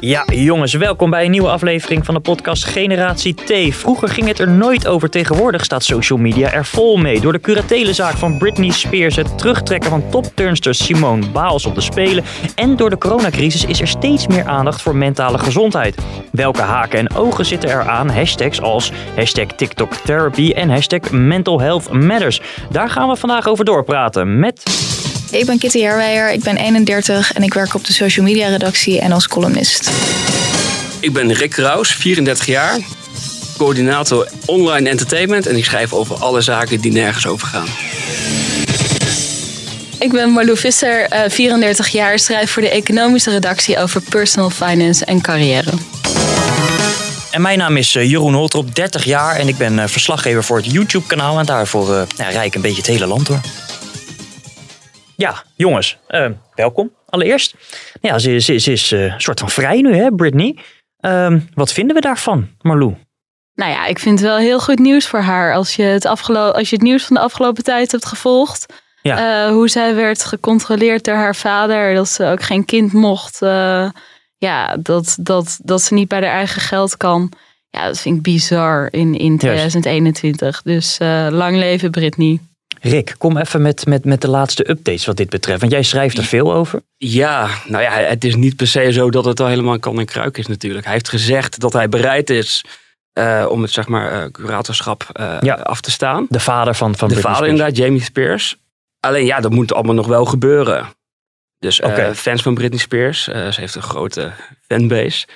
Ja, jongens, welkom bij een nieuwe aflevering van de podcast Generatie T. Vroeger ging het er nooit over. Tegenwoordig staat social media er vol mee. Door de curatelenzaak van Britney Spears, het terugtrekken van topturnster Simone Biles op de Spelen en door de coronacrisis is er steeds meer aandacht voor mentale gezondheid. Welke haken en ogen zitten er aan? Hashtags als hashtag TikTok Therapy en hashtag Mental Health Matters. Daar gaan we vandaag over doorpraten met... Ik ben Kitty Herwijer, ik ben 31 en ik werk op de social media redactie en als columnist. Ik ben Rick Kraus, 34 jaar, coördinator online entertainment en ik schrijf over alle zaken die nergens over gaan. Ik ben Marlou Visser, 34 jaar, schrijf voor de economische redactie over personal finance en carrière. En mijn naam is eh, Jeroen Holtrop, 30 jaar en ik ben eh, verslaggever voor het YouTube-kanaal en daarvoor uh, ja, rijk een beetje het hele land door. Ja, jongens, uh, welkom allereerst. Ja, ze, ze, ze is een soort van vrij nu, hè, Britney. Uh, wat vinden we daarvan, Marlou? Nou ja, ik vind het wel heel goed nieuws voor haar. Als je het, als je het nieuws van de afgelopen tijd hebt gevolgd. Ja. Uh, hoe zij werd gecontroleerd door haar vader. Dat ze ook geen kind mocht. Uh, ja, dat, dat, dat ze niet bij haar eigen geld kan. Ja, dat vind ik bizar in, in 2021. Dus uh, lang leven Britney. Rick, kom even met, met, met de laatste updates wat dit betreft. Want jij schrijft er veel over. Ja, nou ja, het is niet per se zo dat het al helemaal kan en kruik is natuurlijk. Hij heeft gezegd dat hij bereid is uh, om het zeg maar uh, curatorschap uh, ja. af te staan. De vader van, van De Britney vader Spears. inderdaad, Jamie Spears. Alleen ja, dat moet allemaal nog wel gebeuren. Dus Oké. fans van Britney Spears, ze heeft een grote fanbase.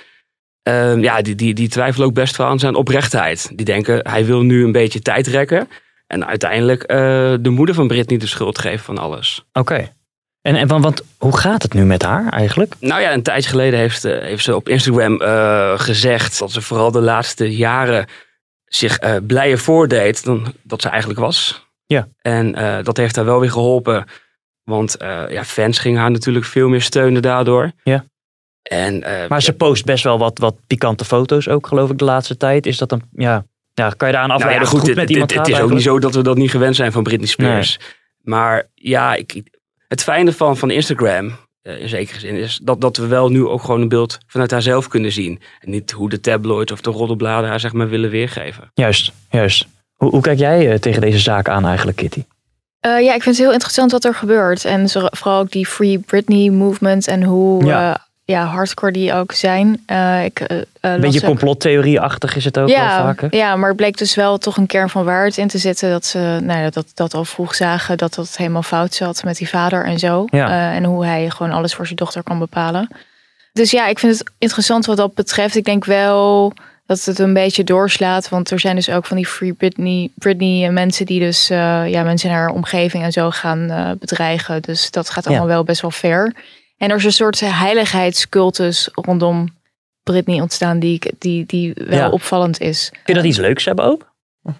Ehm, ja, die, die, die twijfelen ook best wel aan zijn oprechtheid. Die denken, hij wil nu een beetje tijd rekken. En uiteindelijk uh, de moeder van Britney de schuld geven van alles. Oké. En, en want, hoe gaat het nu met haar eigenlijk? Nou ja, een tijdje geleden heeft, uh, heeft ze op Instagram uh, gezegd dat ze vooral de laatste jaren zich blijer voordeed dan dat ze eigenlijk was. Ja. En dat heeft haar wel weer geholpen. Want ja, fans gingen haar natuurlijk veel meer steunen daardoor. Ja. En, maar ze post best wel wat, wat pikante foto's ook, geloof ik, de laatste tijd. Is dat dan, ja, ja, kan je daar aan afleiden? Nou ja, goed, goed met dit, iemand gaat het is ook niet zo dat we dat niet gewend zijn van Britney Spears. Nee. Maar ja, ik, het fijne van, van Instagram, uh, in zekere zin, is dat, dat we wel nu ook gewoon een beeld vanuit haarzelf kunnen zien. En niet hoe de tabloids of de roddelbladen haar zeg maar willen weergeven. Juist, juist. Hoe, hoe kijk jij uh, tegen deze zaak aan eigenlijk, Kitty? Uh, ja, ik vind het heel interessant wat er gebeurt. En vooral ook die Free Britney movement en hoe... Ja ja, hardcore die ook zijn. Uh, ik, uh, Een beetje complottheorie-achtig is het ook ja, wel vaker. Ja, maar het bleek dus wel toch een kern van waarheid in te zitten. Dat ze nou dat, dat al vroeg zagen dat dat helemaal fout zat met die vader en zo. Ja. Uh, en hoe hij gewoon alles voor zijn dochter kan bepalen. Dus ja, ik vind het interessant wat dat betreft. Ik denk wel dat het een beetje doorslaat. Want er zijn dus ook van die Free Britney, Britney mensen die dus ja, mensen in haar omgeving en zo gaan bedreigen. Dus dat gaat allemaal ja. wel best wel ver. En er is een soort heiligheidscultus rondom Britney ontstaan die, die, die wel Ja. opvallend is. Kun je dat iets leuks hebben ook?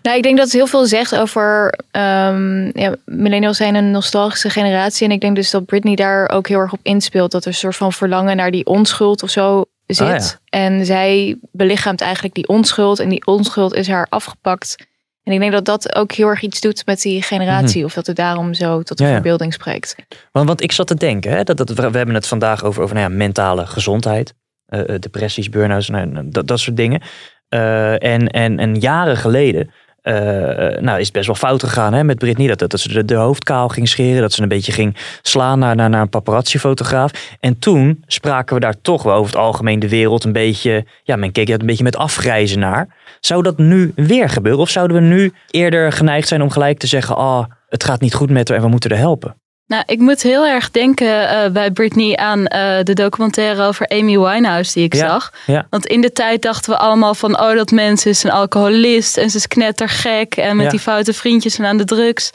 Nou, ik denk dat het heel veel zegt over. ehm ja, millennials zijn een nostalgische generatie. En ik denk dus dat Britney daar ook heel erg op inspeelt. Dat er een soort van verlangen naar die onschuld of zo zit. Ah, ja. En zij belichaamt eigenlijk die onschuld. En die onschuld is haar afgepakt. En ik denk dat dat ook heel erg iets doet met die generatie. Of dat het daarom zo tot de Mhm. Ja, verbeelding spreekt. Want, want ik zat te denken, hè, dat, dat, we hebben het vandaag over, over nou ja, mentale gezondheid. eh, eh, depressies, burn-outs, nou, dat, dat soort dingen. Eh, en, en, en jaren geleden eh, nou, is best wel fout gegaan hè, met Britney. Dat, dat, dat ze de, de hoofd kaal ging scheren. Dat ze een beetje ging slaan naar, naar, naar een paparazzi-fotograaf. En toen spraken we daar toch wel over het algemeen de wereld een beetje... Ja, men keek er een beetje met afgrijzen naar. Zou dat nu weer gebeuren? Of zouden we nu eerder geneigd zijn om gelijk te zeggen... ah, het gaat niet goed met haar en we moeten haar helpen? Nou, ik moet heel erg denken eh, bij Britney aan eh, de documentaire over Amy Winehouse die ik Ja, zag. ja. Want in de tijd dachten we allemaal van, oh dat mens is een alcoholist en ze is knettergek en met Ja. die foute vriendjes en aan de drugs.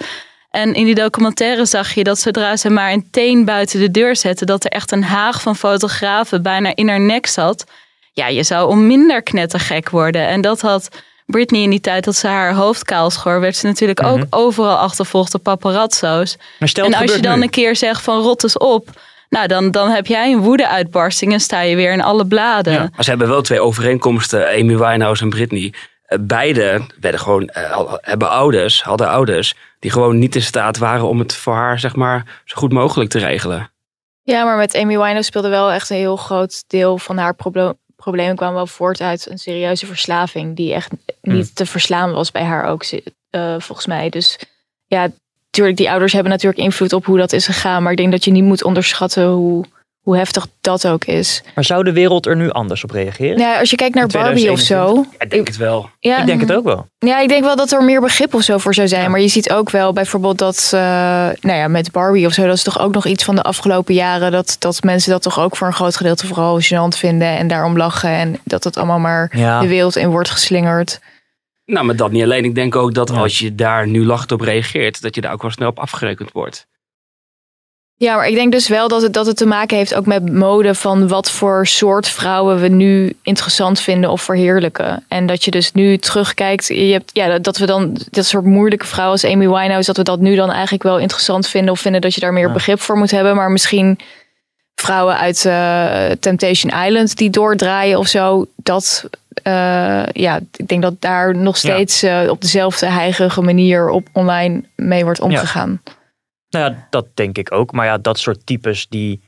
En in die documentaire zag je dat zodra ze maar een teen buiten de deur zetten, dat er echt een haag van fotografen bijna in haar nek zat. Ja, je zou om minder knettergek worden. En dat had Britney in die tijd dat ze haar hoofd kaal schoor, werd ze natuurlijk ook Mhm. overal achtervolgd door paparazzo's. Maar stel en als je dan nu. een keer zegt van rot eens op, nou dan, dan heb jij een woede-uitbarsting en sta je weer in alle bladen. Ja. Maar ze hebben wel twee overeenkomsten, Amy Winehouse en Britney. Eh, Beide werden gewoon, eh, al- hebben ouders, hadden ouders, die gewoon niet in staat waren om het voor haar, zeg maar, zo goed mogelijk te regelen. Ja, maar met Amy Winehouse speelde wel echt een heel groot deel van haar proble- problemen kwamen wel voort uit een serieuze verslaving die echt niet te verslaan was bij haar ook, eh, volgens mij. Dus ja, natuurlijk, die ouders hebben natuurlijk invloed op hoe dat is gegaan, maar ik denk dat je niet moet onderschatten hoe, hoe heftig dat ook is. Maar zou de wereld er nu anders op reageren? Ja, als je kijkt naar Barbie of zo. Ik denk het wel. Ja, Ik denk het ook wel. Ja, ik denk wel dat er meer begrip of zo voor zou zijn. Maar je ziet ook wel bijvoorbeeld dat, eh, nou ja, met Barbie of zo, dat is toch ook nog iets van de afgelopen jaren. Dat, dat mensen dat toch ook voor een groot gedeelte vooral gênant vinden en daarom lachen. En dat het allemaal maar Ja. de wereld in wordt geslingerd. Nou, maar dat niet alleen. Ik denk ook dat Ja. als je daar nu lachend op reageert, dat je daar ook wel snel op afgerekend wordt. Ja, maar ik denk dus wel dat het, dat het te maken heeft ook met mode van wat voor soort vrouwen we nu interessant vinden of verheerlijken. En dat je dus nu terugkijkt, je hebt, ja, dat- we dan dat soort moeilijke vrouwen als Amy Winehouse, dat we dat nu dan eigenlijk wel interessant vinden of vinden dat je daar meer Ja. begrip voor moet hebben. Maar misschien vrouwen uit eh, Temptation Island die doordraaien of zo, dat, eh, ja, ik denk dat daar nog steeds eh, op dezelfde heigerige manier op online mee wordt omgegaan. Nou ja, dat denk ik ook. Maar ja, dat soort types, die,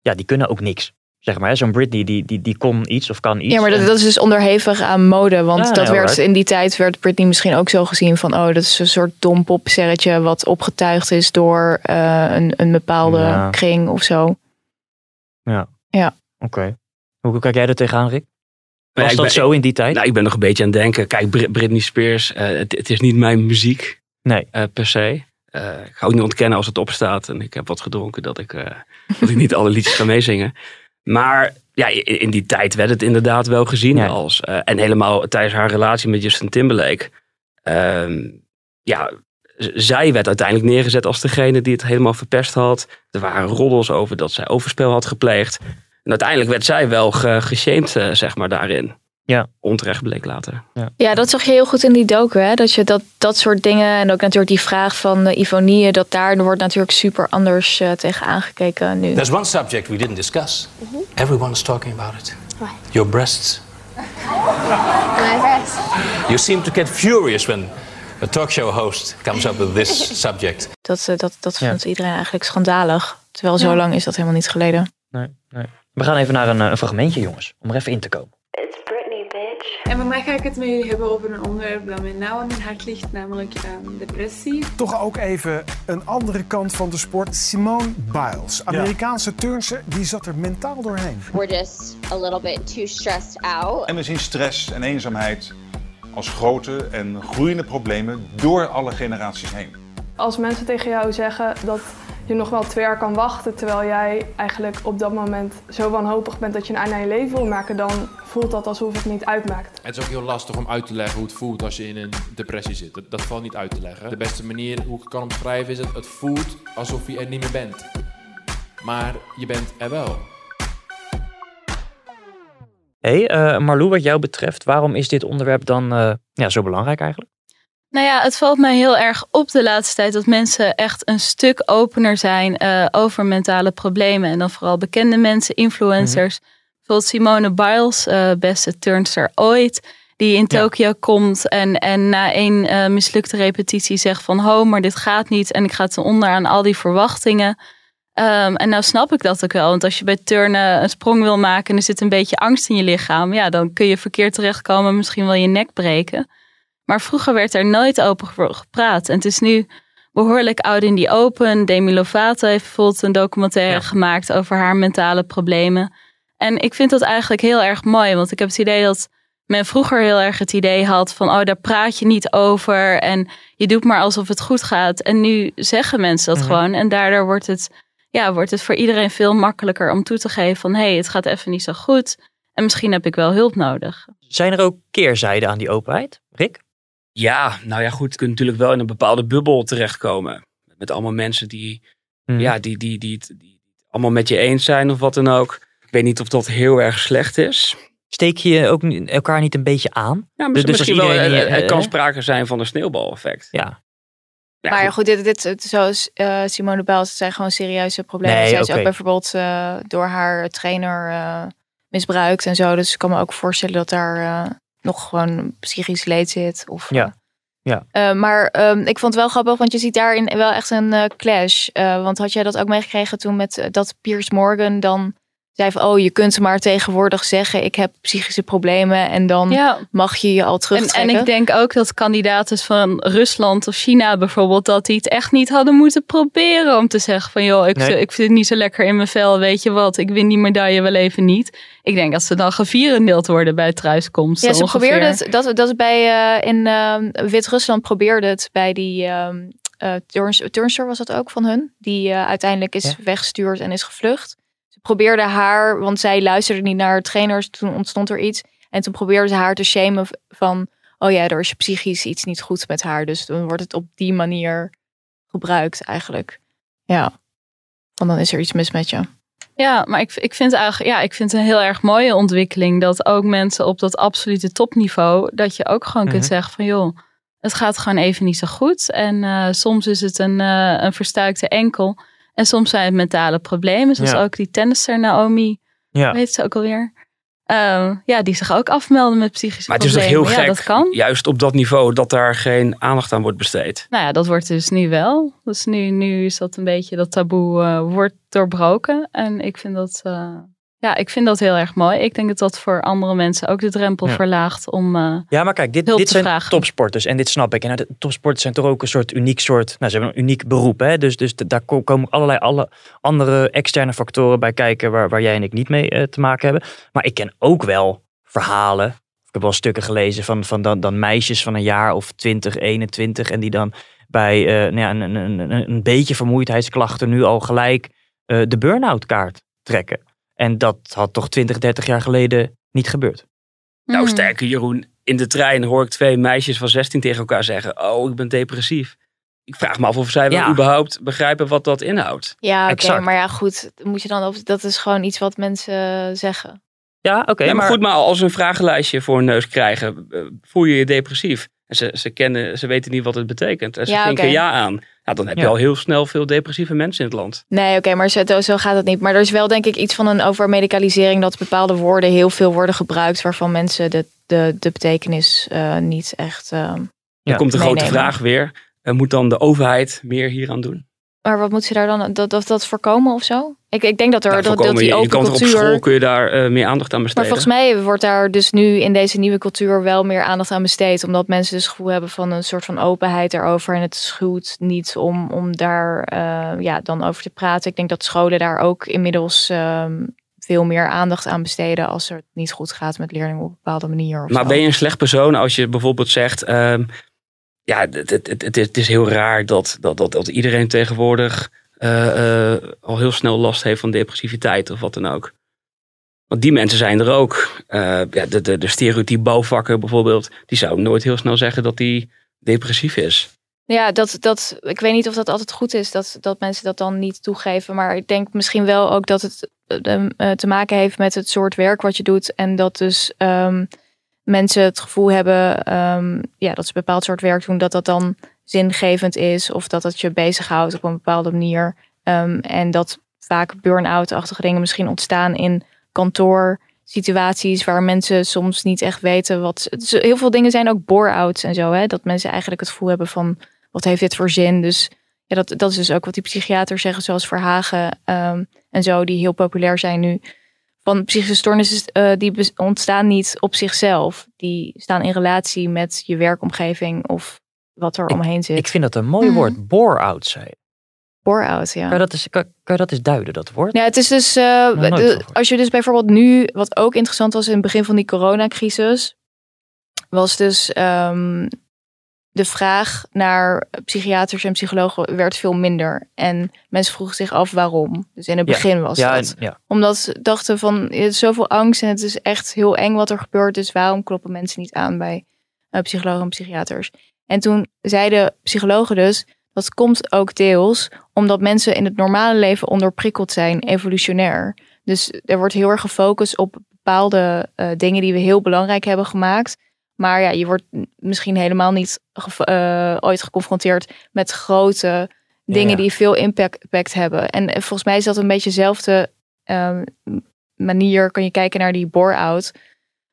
ja, die kunnen ook niks. Zeg maar, hè. zo'n Britney, die, die, die kon iets of kan iets. Ja, maar dat, En- dat is dus onderhevig aan mode. Want Ja, dat nee, werd in die tijd werd Britney misschien ook zo gezien van oh, dat is een soort dom popsterretje wat opgetuigd is door eh, een, een bepaalde Ja. kring of zo. Oké. Hoe, hoe kijk jij er tegenaan, Rick? Maar Was ja, dat ik ben- zo in die tijd? Nou, ik ben nog een beetje aan het denken. Kijk, Brit- Britney Spears, eh, het, het is niet mijn muziek Nee. eh, per se. Eh, ik ga ook niet ontkennen als het opstaat en ik heb wat gedronken dat ik, eh, dat ik niet alle liedjes ga meezingen. Maar ja, in, die tijd werd het inderdaad wel gezien Ja. als. eh, en helemaal tijdens haar relatie met Justin Timberlake. ehm, ja, zij werd uiteindelijk neergezet als degene die het helemaal verpest had. Er waren roddels over dat zij overspel had gepleegd. En uiteindelijk werd zij wel ge- geshamed, eh, zeg maar, daarin. Ja. Onterecht bleek later. Ja, dat zag je heel goed in die docu. Hè? Dat je dat, dat soort dingen en ook natuurlijk die vraag van uh, Ivonie, dat daar wordt natuurlijk super anders eh, tegen aangekeken nu. There's one subject we didn't discuss. Everyone's talking about it. What? Your breasts. My breast. You seem to get furious when a talk show host comes up with this subject. Dat, eh, dat, dat Ja. vindt iedereen eigenlijk schandalig. Terwijl zo lang is dat helemaal niet geleden. Nee, nee. We gaan even naar een, eh, een fragmentje, jongens. Om er even in te komen. En vandaag ga ik het met jullie hebben over een onderwerp dat mij nauw aan mijn hart ligt, namelijk ehm, depressie. Toch ook even een andere kant van de sport. Simone Biles, Amerikaanse turnster, die zat er mentaal doorheen. We're just a little bit too stressed out. En we zien stress en eenzaamheid als grote en groeiende problemen door alle generaties heen. Als mensen tegen jou zeggen dat je nog wel twee jaar kan wachten, terwijl jij eigenlijk op dat moment zo wanhopig bent dat je een einde aan je leven wil maken, dan voelt dat alsof het niet uitmaakt. Het is ook heel lastig om uit te leggen hoe het voelt als je in een depressie zit. Dat, dat valt niet uit te leggen. De beste manier hoe ik het kan omschrijven is dat het voelt alsof je er niet meer bent. Maar je bent er wel. Hé, hey, eh, Marlou, wat jou betreft, waarom is dit onderwerp dan eh, ja, zo belangrijk eigenlijk? Nou ja, het valt mij heel erg op de laatste tijd dat mensen echt een stuk opener zijn eh, over mentale problemen. En dan vooral bekende mensen, influencers. Bijvoorbeeld Simone Biles, eh, beste turnster ooit, die in Ja. Tokio komt en, en na één eh, mislukte repetitie zegt van ho, maar dit gaat niet en ik ga ten onder aan al die verwachtingen. Ehm, en nou snap ik dat ook wel, want als je bij turnen een sprong wil maken en er zit een beetje angst in je lichaam, ja, dan kun je verkeerd terechtkomen, misschien wel je nek breken. Maar vroeger werd er nooit open over gepraat. En het is nu behoorlijk oud in die open. Demi Lovato heeft bijvoorbeeld een documentaire Ja. gemaakt over haar mentale problemen. En ik vind dat eigenlijk heel erg mooi. Want ik heb het idee dat men vroeger heel erg het idee had van... oh, daar praat je niet over en je doet maar alsof het goed gaat. En nu zeggen mensen dat Mhm. gewoon. En daardoor wordt het, ja, wordt het voor iedereen veel makkelijker om toe te geven van... hé, hey, het gaat even niet zo goed en misschien heb ik wel hulp nodig. Zijn er ook keerzijden aan die openheid, Rick? Ja, nou ja, goed. Je kunt natuurlijk wel in een bepaalde bubbel terechtkomen. met allemaal mensen die, Mhm. ja, die, die, die, het- die het allemaal met je eens zijn of wat dan ook. Ik weet niet of dat heel erg slecht is. Steek je ook elkaar niet een beetje aan? Ja, Dus- misschien, dus als misschien wel. Er, er kan eh, sprake zijn van een sneeuwbaleffect. Ja. Ja, maar ja, goed. goed, dit, dit, het- zoals eh, Simone Biles, het zijn gewoon serieuze problemen. Nee, Zij is ook bijvoorbeeld eh, door haar trainer eh, misbruikt en zo. Dus ik kan me ook voorstellen dat daar eh, nog gewoon psychisch leed zit. Of, Ja. Ja. eh, maar ehm, ik vond het wel grappig, want je ziet daarin wel echt een eh, clash. Eh, want had jij dat ook meegekregen toen met eh, dat Piers Morgan dan zei van... oh, je kunt maar tegenwoordig zeggen, ik heb psychische problemen... en dan Ja. mag je je al En, terugtrekken. en ik denk ook dat kandidaten van Rusland of China bijvoorbeeld, dat die het echt niet hadden moeten proberen om te zeggen van joh, ik, Nee. ik zit niet zo lekker in mijn vel, weet je wat, ik win die medaille wel even niet. Ik denk dat ze dan gevierendeeld worden bij thuiskomst. Ja, ze ongeveer. probeerde het. Dat, dat is bij eh, in ehm, Wit-Rusland probeerde het bij die ehm eh, turns, turnster was dat ook van hun, die eh, uiteindelijk is Ja. weggestuurd en is gevlucht. Probeerde haar, want zij luisterde niet naar haar trainers. Toen ontstond er iets en toen probeerde ze haar te shamen van, oh ja, er is psychisch iets niet goed met haar. Dus dan wordt het op die manier gebruikt eigenlijk. Ja, van dan is er iets mis met je. Ja, maar ik, ik vind eigenlijk, ja, ik vind het een heel erg mooie ontwikkeling dat ook mensen op dat absolute topniveau, dat je ook gewoon kunt Mhm. zeggen van joh, het gaat gewoon even niet zo goed. En eh, soms is het een, eh, een verstuikte enkel. En soms zijn het mentale problemen. Zoals Ja. ook die tennisster Naomi, Ja. weet ze ook alweer. Ehm, ja, die zich ook afmelden met psychische Maar het is toch problemen. heel Ja, gek, dat kan. juist op dat niveau, dat daar geen aandacht aan wordt besteed. Nou ja, dat wordt dus nu wel. Dus nu, nu is dat een beetje, dat taboe eh, wordt doorbroken. En ik vind dat, eh, ja, ik vind dat heel erg mooi. Ik denk dat dat voor andere mensen ook de drempel Ja. verlaagt om... eh, Ja, maar kijk, dit, dit zijn vragen. topsporters en dit snap ik. En nou, de topsporters zijn toch ook een soort uniek soort, nou ze hebben een uniek beroep. Hè? Dus, dus daar ko- komen allerlei alle andere externe factoren bij kijken waar, waar jij en ik niet mee eh, te maken hebben. Maar ik ken ook wel verhalen. Ik heb wel stukken gelezen van, van dan, dan meisjes van een jaar of 20, 21 en die dan bij nou ja, een, een, een, een beetje vermoeidheidsklachten nu al gelijk de burn-out kaart trekken. En dat had toch 20, 30 jaar geleden niet gebeurd. Nou, mhm. sterker Jeroen, in de trein hoor ik twee meisjes van 16 tegen elkaar zeggen, oh, ik ben depressief. Ik vraag me af of zij wel Ja. überhaupt begrijpen wat dat inhoudt. Ja, oké, maar ja, goed. Moet je dan op, dat is gewoon iets wat mensen zeggen. Ja, oké. Ja, maar, goed, maar als ze een vragenlijstje voor een neus krijgen, eh, voel je je depressief? En ze, ze, kennen, ze weten niet wat het betekent. En ze Ja, oké. ja aan. Ja, dan heb je Ja. al heel snel veel depressieve mensen in het land. Nee, oké, maar zo, zo gaat het niet. Maar er is wel denk ik iets van een overmedicalisering dat bepaalde woorden heel veel worden gebruikt waarvan mensen de, de, de betekenis eh, niet echt. eh, Dan Ja. komt de grote vraag weer, eh, moet dan de overheid meer hieraan doen? Maar wat moet ze daar dan dat, dat, dat voorkomen of zo? Ik, ik denk dat er Nou, dat, die je, open toch op cultuur. school kun je daar eh, meer aandacht aan Maar besteden. volgens mij wordt daar dus nu in deze nieuwe cultuur wel meer aandacht aan besteed. Omdat mensen dus het gevoel hebben van een soort van openheid erover. En het schuwt niet om, om daar eh, ja, dan over te praten. Ik denk dat scholen daar ook inmiddels ehm, veel meer aandacht aan besteden. Als het niet goed gaat met leerlingen op een bepaalde manier. Maar zo. ben je een slecht persoon als je bijvoorbeeld zegt... ehm, ja, het, het, het, het is- heel raar dat, dat, dat, dat iedereen tegenwoordig... eh, eh, al heel snel last heeft van depressiviteit of wat dan ook. Want die mensen zijn er ook. Eh, ja, de, de, de stereotype bouwvakker bijvoorbeeld... die zou nooit heel snel zeggen dat hij depressief is. Ja, dat, dat, ik weet niet of dat altijd goed is dat, dat mensen dat dan niet toegeven. Maar ik denk misschien wel ook dat het te maken heeft met het soort werk wat je doet. En dat dus ehm, mensen het gevoel hebben ehm, ja, dat ze bepaald soort werk doen, dat dat dan zingevend is. Of dat het je bezighoudt op een bepaalde manier. Ehm, en dat vaak burn-out-achtige dingen misschien ontstaan in kantoorsituaties waar mensen soms niet echt weten wat. heel veel dingen zijn ook bore-outs en zo. Hè? Dat mensen eigenlijk het gevoel hebben van wat heeft dit voor zin? Dus ja, dat, dat is dus ook wat die psychiaters zeggen, zoals Verhagen ehm, en zo, die heel populair zijn nu. Van psychische stoornissen, eh, die ontstaan niet op zichzelf. Die staan in relatie met je werkomgeving of wat er omheen zit. Ik vind dat een mooi Mhm. woord. Bore-out, zei je. Bore-out, ja. Kan je, dat eens, kan, kan je dat eens duiden, dat woord? Ja, het is dus, eh, de- als je dus bijvoorbeeld nu, wat ook interessant was in het begin van die coronacrisis, was dus ehm, de vraag naar psychiaters en psychologen werd veel minder. En mensen vroegen zich af waarom. Dus in het Ja. begin was ja, dat. en- ja. Omdat ze dachten van, er is zoveel angst en het is echt heel eng wat er gebeurt. Dus waarom kloppen mensen niet aan bij eh, psychologen en psychiaters? En toen zeiden psychologen dus, dat komt ook deels omdat mensen in het normale leven onderprikkeld zijn, evolutionair. Dus er wordt heel erg gefocust op bepaalde uh, dingen die we heel belangrijk hebben gemaakt. Maar ja, je wordt misschien helemaal niet uh, ooit geconfronteerd met grote dingen die veel impact, impact, hebben. En volgens mij is dat een beetje dezelfde uh, manier. Kan je kijken naar die bore-out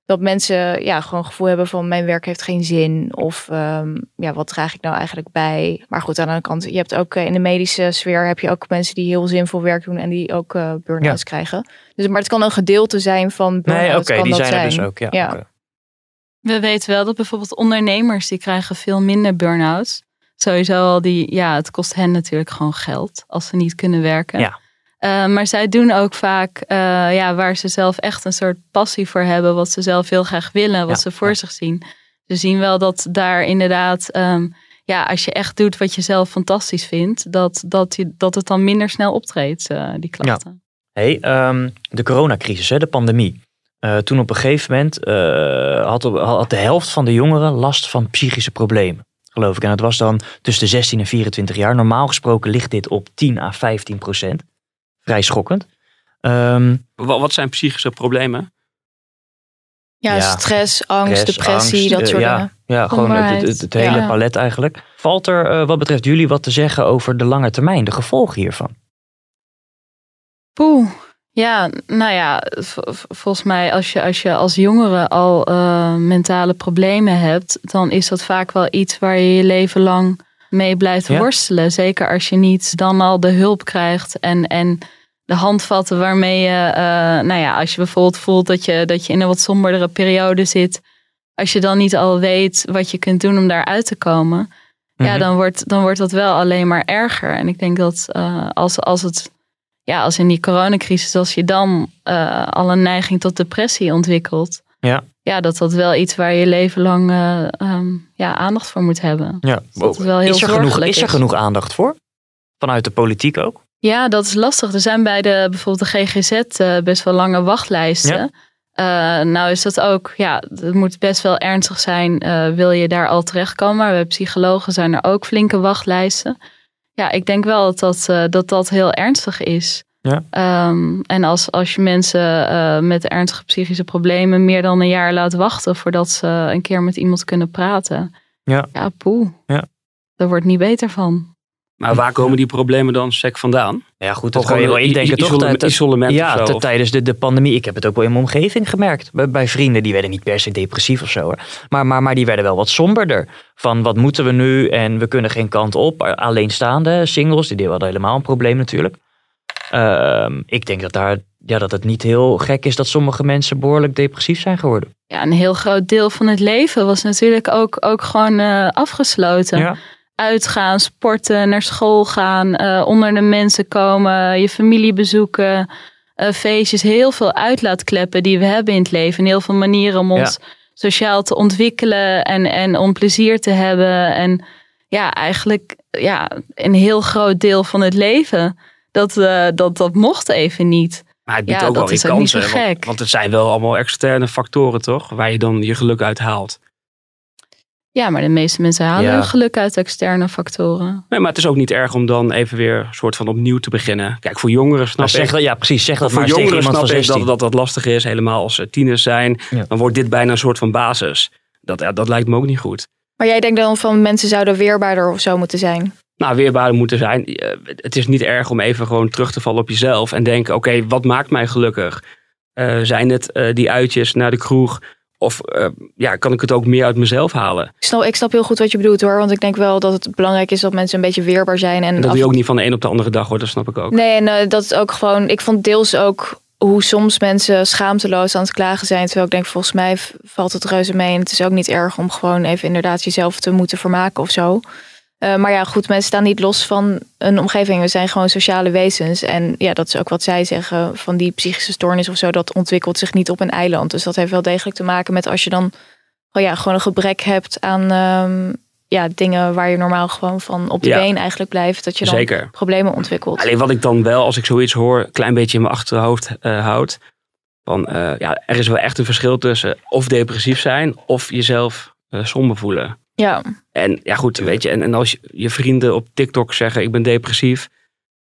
dat mensen ja, gewoon een gevoel hebben van mijn werk heeft geen zin. Of um, ja, wat draag ik nou eigenlijk bij? Maar goed, aan de andere kant, je hebt ook uh, in de medische sfeer heb je ook mensen die heel zinvol werk doen en die ook uh, burn-outs ja. krijgen. Dus, maar het kan een gedeelte zijn van burn-out. Nee, oké, okay, die zijn, zijn er dus ook. Ja, ja. Okay. We weten wel dat bijvoorbeeld ondernemers die krijgen veel minder burn-outs. Sowieso al die, ja, het kost hen natuurlijk gewoon geld als ze niet kunnen werken. Ja. Uh, maar zij doen ook vaak uh, ja, waar ze zelf echt een soort passie voor hebben, wat ze zelf heel graag willen, wat Ja, ze voor zich zien. Ze zien wel dat daar inderdaad, um, ja, als je echt doet wat je zelf fantastisch vindt, dat, dat, je, dat het dan minder snel optreedt, uh, die klachten. Hey, um, de coronacrisis, hè, de pandemie. Uh, toen op een gegeven moment had, had de helft van de jongeren last van psychische problemen, geloof ik. En dat was dan tussen de 16 en 24 jaar. Normaal gesproken ligt dit op 10 à 15 procent vrij schokkend. Um, wat, wat, zijn psychische problemen? Ja, ja stress, angst, stress, depressie, angst, dat soort uh, dingen. Ja, ja gewoon het, het, het, hele ja. palet eigenlijk. Valt er uh, wat betreft jullie wat te zeggen over de lange termijn, de gevolgen hiervan? Poeh. Ja, nou ja, volgens mij als je als, je als jongere al uh, mentale problemen hebt, dan is dat vaak wel iets waar je je leven lang mee blijft Ja. worstelen. Zeker als je niet dan al de hulp krijgt en, en de handvatten waarmee je, eh, nou ja, als je bijvoorbeeld voelt dat je, dat je in een wat somberdere periode zit, als je dan niet al weet wat je kunt doen om daaruit te komen, ja, Mhm. dan wordt, dan wordt dat wel alleen maar erger. En ik denk dat eh, als, als het, ja, als in die coronacrisis, als je dan eh, al een neiging tot depressie ontwikkelt, Ja. ja, dat dat wel iets waar je leven lang eh, ehm, ja, aandacht voor moet hebben. Ja. dat het wel heel is, er genoeg, is er genoeg aandacht voor? Vanuit de politiek ook? Ja, dat is lastig. Er zijn bij de, bijvoorbeeld de GGZ eh, best wel lange wachtlijsten. Nou is dat ook, ja, het moet best wel ernstig zijn. wil je daar al terechtkomen? Maar bij psychologen zijn er ook flinke wachtlijsten. Ja, ik denk wel dat dat, dat, dat heel ernstig is. Ja. Ehm, en als, als je mensen eh, met ernstige psychische problemen meer dan een jaar laat wachten voordat ze een keer met iemand kunnen praten. Ja. Ja, poeh. Ja. Daar wordt niet beter van. Maar waar komen die problemen dan sec vandaan? Ja, goed, dat kan je wel indenken, toch? isolement ja, of zo, of- tijdens de, de pandemie. Ik heb het ook wel in mijn omgeving gemerkt. Bij, bij vrienden, die werden niet per se depressief of zo. Hoor. Maar, maar, maar die werden wel wat somberder. Van wat moeten we nu en we kunnen geen kant op. Alleenstaande singles, die hadden helemaal een probleem natuurlijk. Ehm, ik denk dat, daar, ja, dat het niet heel gek is dat sommige mensen behoorlijk depressief zijn geworden. ja, een heel groot deel van het leven was natuurlijk ook, ook gewoon eh, afgesloten. Ja. Uitgaan, sporten, naar school gaan, eh, onder de mensen komen, je familie bezoeken, eh, feestjes. Heel veel uitlaatkleppen die we hebben in het leven. En heel veel manieren om ons sociaal te ontwikkelen en, en om plezier te hebben. En ja, eigenlijk ja, een heel groot deel van het leven. Dat, eh, dat, dat mocht even niet. Maar het biedt ja, ook wel dat weer is ook niet zo kansen. Want, gek. want het zijn wel allemaal externe factoren, toch? Waar je dan je geluk uit haalt. Ja, maar de meeste mensen halen Ja. hun geluk uit externe factoren. Nee, maar het is ook niet erg om dan even weer een soort van opnieuw te beginnen. Kijk, voor jongeren snap ik... dat- ja, precies. Zeg dat voor maar eens tegen jongeren iemand snap van ik dat 16. dat, dat lastig is. Helemaal als ze tieners zijn. Dan wordt dit bijna een soort van basis. Dat, ja, dat lijkt me ook niet goed. Maar jij denkt dan van mensen zouden weerbaarder of zo moeten zijn? Nou, weerbaar moeten zijn. Eh, Het is niet erg om even gewoon terug te vallen op jezelf. En denken, oké, wat maakt mij gelukkig? Eh, zijn het eh, die uitjes naar de kroeg? Of ja, kan ik het ook meer uit mezelf halen? Ik snap, ik snap heel goed wat je bedoelt hoor. Want ik denk wel dat het belangrijk is dat mensen een beetje weerbaar zijn. En En dat af- je ook niet van de een op de andere dag hoor, dat snap ik ook. Nee, en dat is ook gewoon. Ik vond deels ook hoe soms mensen schaamteloos aan het klagen zijn. Terwijl ik denk, volgens mij valt het reuze mee. En het is ook niet erg om gewoon even inderdaad jezelf te moeten vermaken of zo. Eh, maar ja, goed, mensen staan niet los van een omgeving. We zijn gewoon sociale wezens. En ja, dat is ook wat zij zeggen van die psychische stoornis of zo. Dat ontwikkelt zich niet op een eiland. Dus dat heeft wel degelijk te maken met als je dan oh ja, gewoon een gebrek hebt aan ehm, ja, dingen waar je normaal gewoon van op de Ja. been eigenlijk blijft. Dat je dan Zeker. problemen ontwikkelt. Alleen wat ik dan wel, als ik zoiets hoor, een klein beetje in mijn achterhoofd eh houd. Van, eh, ja, er is wel echt een verschil tussen of depressief zijn of jezelf somber voelen. Ja. En ja, goed, weet je. En, en als je, je vrienden op TikTok zeggen: Ik ben depressief.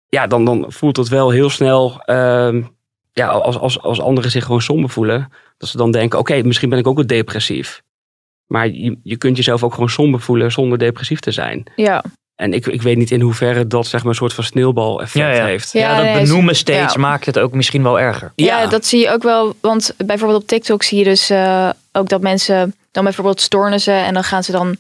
Ja, dan, dan voelt het wel heel snel. ehm, ja, als, als, als anderen zich gewoon somber voelen. Dat ze dan denken: Oké, misschien ben ik ook wel depressief. Maar je, je kunt jezelf ook gewoon somber voelen zonder depressief te zijn. Ja. En ik, ik weet niet in hoeverre dat zeg maar een soort van sneeuwbal-effect Ja, ja. heeft. Ja, Ja, dat nee, benoemen ze- steeds ja. maakt het ook misschien wel erger. Ja. dat zie je ook wel. Want bijvoorbeeld op TikTok zie je dus eh, ook dat mensen dan bijvoorbeeld stoornissen en dan gaan ze dan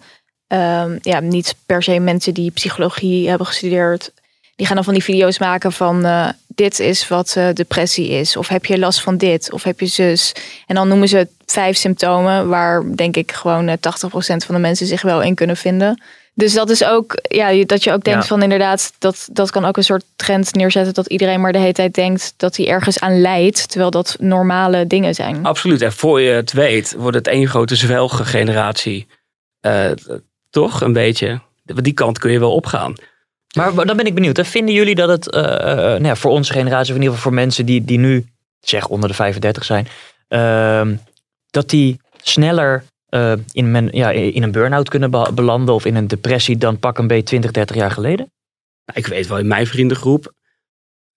ehm, ja, niet per se mensen die psychologie hebben gestudeerd. Die gaan dan van die video's maken van eh, dit is wat eh, depressie is. Of heb je last van dit? Of heb je zus? En dan noemen ze vijf symptomen waar denk ik gewoon eh, 80% van de mensen zich wel in kunnen vinden. Dus dat is ook, ja, dat je ook denkt Ja. van inderdaad, dat, dat kan ook een soort trend neerzetten dat iedereen maar de hele tijd denkt dat hij ergens aan leidt, terwijl dat normale dingen zijn. Absoluut. En voor je het weet, wordt het één grote zwelgengeneratie. Eh, toch? Een beetje. Die kant kun je wel opgaan. Maar dan ben ik benieuwd. hè. Vinden jullie dat het eh, eh, nou ja, voor onze generatie, of in ieder geval voor mensen die, die nu, zeg onder de 35 zijn, ehm, dat die sneller eh, in, men, ja, in een burn-out kunnen be- belanden of in een depressie dan pak een beetje 20, 30 jaar geleden? Nou, ik weet wel, in mijn vriendengroep.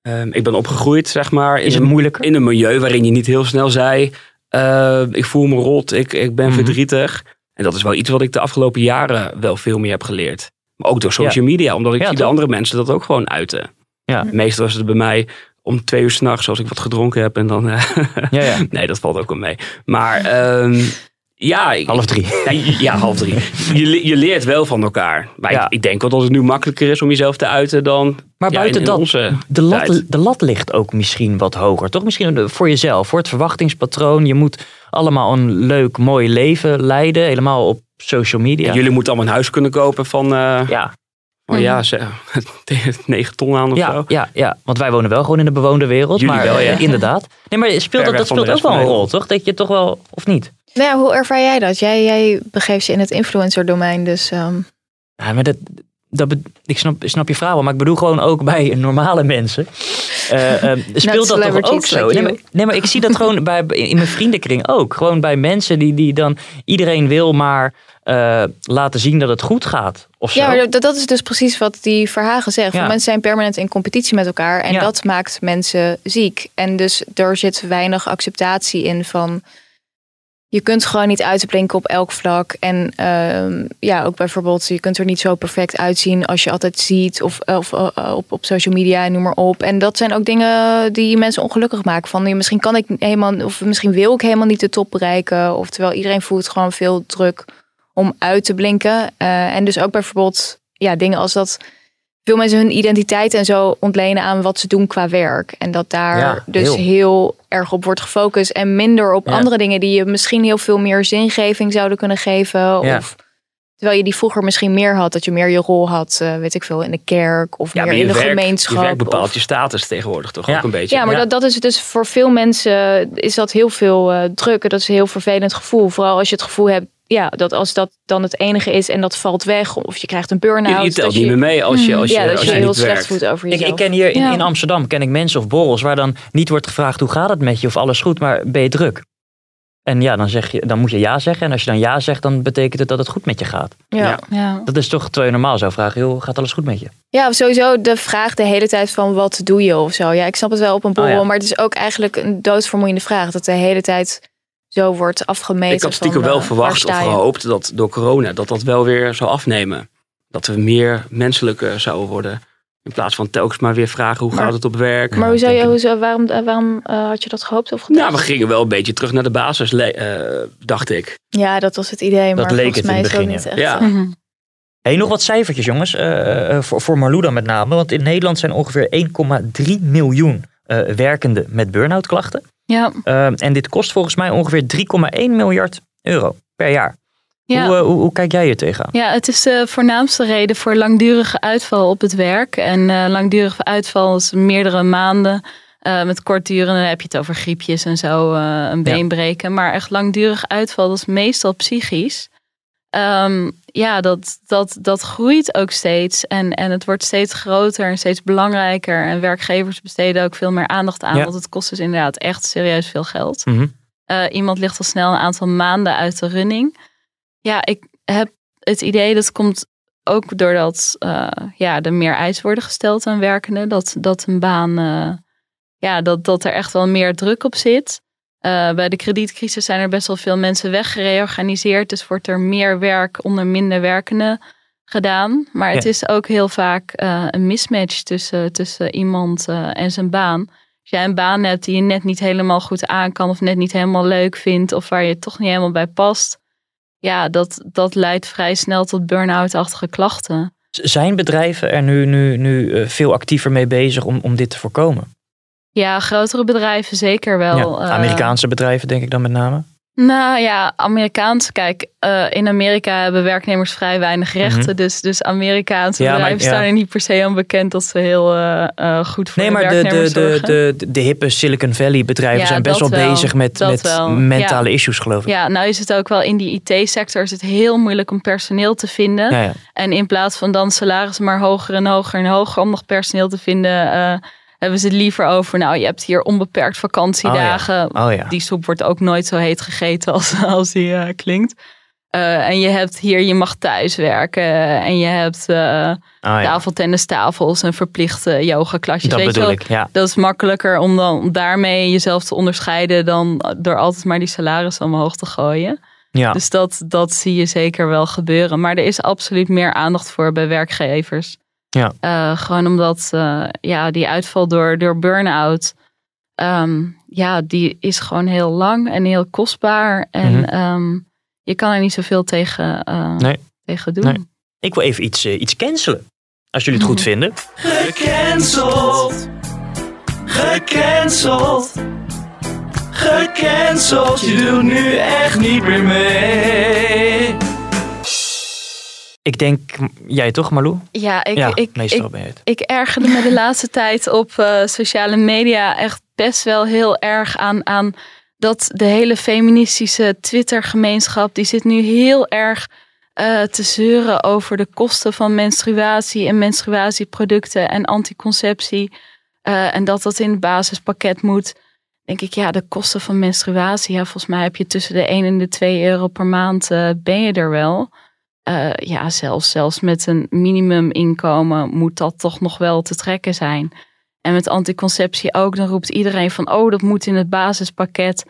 ehm, ik ben opgegroeid, zeg maar. In Is het een, moeilijker? in een milieu waarin je niet heel snel zei. eh, ik voel me rot, ik, ik ben Mhm. verdrietig. En dat is wel iets wat ik de afgelopen jaren wel veel meer heb geleerd. Maar ook door social media, omdat ik Ja, zie de andere mensen dat ook gewoon uiten. Ja. Meestal was het bij mij om twee uur s'nachts als ik wat gedronken heb. En dan. eh, Ja, ja. nee, dat valt ook wel mee. Maar ehm, ja. ik- Half drie. Ja, ja, half drie. Je, je leert wel van elkaar. Maar Ja. ik, ik denk wel dat het nu makkelijker is om jezelf te uiten dan. Maar ja, buiten in, in dat, onze de lat, tijd. de lat ligt ook misschien wat hoger. Toch misschien voor jezelf, voor het verwachtingspatroon. Je moet allemaal een leuk, mooi leven leiden. Helemaal op social media. En jullie moeten allemaal een huis kunnen kopen van. eh Ja. Van ja, tegen 9 ton aan of Ja, zo. ja, ja, want wij wonen wel gewoon in de bewoonde wereld. Jullie maar wel, ja. eh, inderdaad. Nee, maar speelt dat, speelt ook wel een rol, toch? Dat je toch wel, of niet? Nou ja, hoe ervaar jij dat? Jij, jij begeeft je in het influencer domein, dus ehm, Ja, maar dat, dat, be- ik snap, snap je vraag wel, maar ik bedoel gewoon ook bij normale mensen. Eh, eh, speelt dat toch ook zo? like Nee maar, nee, maar ik zie dat gewoon bij, in mijn vriendenkring ook. Gewoon bij mensen die, die dan iedereen wil maar eh, laten zien dat het goed gaat. Of. Ja, maar dat, dat is dus precies wat die Verhagen zegt. Ja. Mensen zijn permanent in competitie met elkaar en Ja. dat maakt mensen ziek. En dus er zit weinig acceptatie in van je kunt gewoon niet uitblinken op elk vlak. En ehm, ja, ook bijvoorbeeld, je kunt er niet zo perfect uitzien als je altijd ziet of, of eh, op, op social media en noem maar op. En dat zijn ook dingen die mensen ongelukkig maken. Van misschien kan ik helemaal, of misschien wil ik helemaal niet de top bereiken. Of terwijl iedereen voelt gewoon veel druk om uit te blinken. Eh, en dus ook bijvoorbeeld ja, dingen als dat veel mensen hun identiteit en zo ontlenen aan wat ze doen qua werk. En dat daar Ja, dus heel. heel. erg op wordt gefocust en minder op Ja. andere dingen die je misschien heel veel meer zingeving zouden kunnen geven. Ja. Of terwijl je die vroeger misschien meer had, dat je meer je rol had, eh, weet ik veel, in de kerk of meer in de werk, gemeenschap. je werk bepaalt of- je status tegenwoordig toch ook een beetje. ja, maar Dat, dat is dus voor veel mensen is dat heel veel eh, druk. En dat is een heel vervelend gevoel. Vooral als je het gevoel hebt, ja, dat als dat dan het enige is en dat valt weg, of je krijgt een burn-out. Je, je telt dat niet meer mee als je, als je, ja, dat als je je heel niet slecht werkt. voelt over Ik, jezelf. ik ken hier in, Ja. in Amsterdam ken ik mensen of borrels waar dan niet wordt gevraagd hoe gaat het met je of alles goed, maar ben je druk? En ja, dan, zeg je, dan moet je ja zeggen. En als je dan ja zegt, dan betekent het dat het goed met je gaat. Ja. Ja. Dat is toch terwijl je normaal zou vragen, joh, gaat alles goed met je? Ja, of sowieso de vraag de hele tijd van wat doe je of zo. Ja, ik snap het wel op een borrel, Oh ja. maar het is ook eigenlijk een doodvermoeiende vraag. Dat de hele tijd zo wordt afgemeten. Ik had stiekem van, wel eh, verwacht of gehoopt dat door corona dat dat wel weer zou afnemen. Dat we meer menselijker zouden worden. In plaats van telkens maar weer vragen hoe Maar- gaat het op werk. Maar hoe zou je, hoe zou, waarom, eh, waarom eh, had je dat gehoopt of gedacht? Nou, we gingen wel een beetje terug naar de basis, eh, dacht ik. Ja, dat was het idee, maar leek volgens het in mij het is dat begin, niet echt. Ja. Mhm. Hey, nog wat cijfertjes, jongens. voor, voor Marluda met name. Want in Nederland zijn ongeveer 1,3 miljoen eh werkenden met burn-out klachten. Ja. Eh, en dit kost volgens mij ongeveer 3,1 miljard euro per jaar. Ja. Hoe, eh, hoe, hoe kijk jij hier tegenaan? Ja, het is de voornaamste reden voor langdurige uitval op het werk. En eh, langdurige uitval is meerdere maanden. eh, met kortdurende dan heb je het over griepjes en zo, eh, een been breken. Maar echt langdurig uitval, dat is meestal psychisch. Ehm, ja, dat, dat, dat groeit ook steeds. En, en het wordt steeds groter en steeds belangrijker. En werkgevers besteden ook veel meer aandacht aan. Ja. Want het kost dus inderdaad echt serieus veel geld. Mhm. Eh, iemand ligt al snel een aantal maanden uit de running. Ja, ik heb het idee dat komt ook doordat uh, ja, er meer eisen worden gesteld aan werkenden. Dat, dat een baan, uh, ja, dat, dat er echt wel meer druk op zit. Uh, bij de kredietcrisis zijn er best wel veel mensen weggereorganiseerd. Dus wordt er meer werk onder minder werkenden gedaan. Maar het is ook heel vaak eh, een mismatch tussen, tussen iemand eh, en zijn baan. Als jij een baan hebt die je net niet helemaal goed aan kan, of net niet helemaal leuk vindt, of waar je toch niet helemaal bij past. Ja, dat, dat leidt vrij snel tot burn-out-achtige klachten. Zijn bedrijven er nu, nu, nu eh, veel actiever mee bezig om, om dit te voorkomen? Ja, grotere bedrijven zeker wel. ja, eh, Amerikaanse bedrijven denk ik dan met name. Nou ja, Amerikaans. Kijk, eh, in Amerika hebben werknemers vrij weinig rechten. Mhm. dus, dus Amerikaanse Ja, maar- bedrijven ja. staan er niet per se aan bekend dat ze heel eh, goed voor Nee, de maar de, werknemers de, de, de, de, de hippe Silicon Valley bedrijven Ja, zijn best wel, bezig met, Dat met wel. mentale issues, geloof ik. Ja, nou is het ook wel in die IT-sector is het heel moeilijk om personeel te vinden. En in plaats van dan salaris maar hoger en hoger en hoger om nog personeel te vinden, hebben ze het liever over. Nou, je hebt hier onbeperkt vakantiedagen. Oh ja. Die soep wordt ook nooit zo heet gegeten als, als die eh, klinkt. Eh, en je hebt hier, je mag thuiswerken. En je hebt eh ja. tafeltennistafels en verplichte yogaklasjes. Dat Weet bedoel ik, ja. Dat is makkelijker om dan daarmee jezelf te onderscheiden dan door altijd maar die salarissen omhoog te gooien. Ja. Dus dat, dat zie je zeker wel gebeuren. Maar er is absoluut meer aandacht voor bij werkgevers. Ja. Eh, gewoon omdat eh, ja, die uitval door, door burn-out, ehm, ja, die is gewoon heel lang en heel kostbaar. En Mhm. ehm, je kan er niet zoveel tegen, eh, Nee. tegen doen. Nee. Ik wil even iets, iets cancelen. Als jullie het goed vinden. Gecanceld. Gecanceld. Gecanceld. Je doet nu echt niet meer mee. Ik denk, jij toch, Marlou? Ja, ik, ja, ik, meestal ik, ben je het. ik ergerde me de laatste tijd op eh, sociale media echt best wel heel erg aan, aan dat de hele feministische Twitter-gemeenschap, die zit nu heel erg eh, te zeuren over de kosten van menstruatie en menstruatieproducten en anticonceptie. eh, en dat dat in het basispakket moet. Denk ik, ja, de kosten van menstruatie, ja, volgens mij heb je tussen de 1 en de 2 euro per maand, ben je er wel. Eh, ja, zelfs, zelfs met een minimuminkomen moet dat toch nog wel te trekken zijn. En met anticonceptie ook, dan roept iedereen van, oh, dat moet in het basispakket.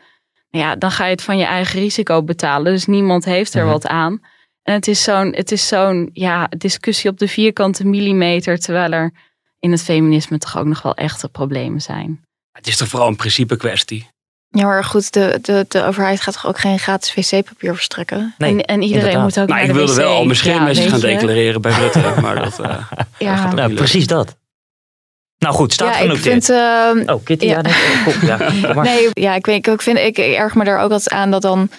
Nou ja, dan ga je het van je eigen risico betalen. Dus niemand heeft er Mhm. wat aan. En het is zo'n, het is zo'n ja, discussie op de vierkante millimeter, terwijl er in het feminisme toch ook nog wel echte problemen zijn. Het is toch vooral een principe kwestie. Ja, maar goed, de, de, de overheid gaat toch ook geen gratis wc-papier verstrekken? Nee, en, en iedereen inderdaad. moet ook Nou, naar ik de wilde wc. wel al mijn scheermesjes Ja, gaan weet je. declareren bij Rutte. maar dat, eh, Ja. Nou, precies dat. Nou goed, staat ja, ik genoteerd. vind. ehm, Oh, Kitty, ja. ja, nee, kom, ja, maar. Nee, ja, ik, weet, ik, vind, ik erg me daar ook altijd aan dat dan.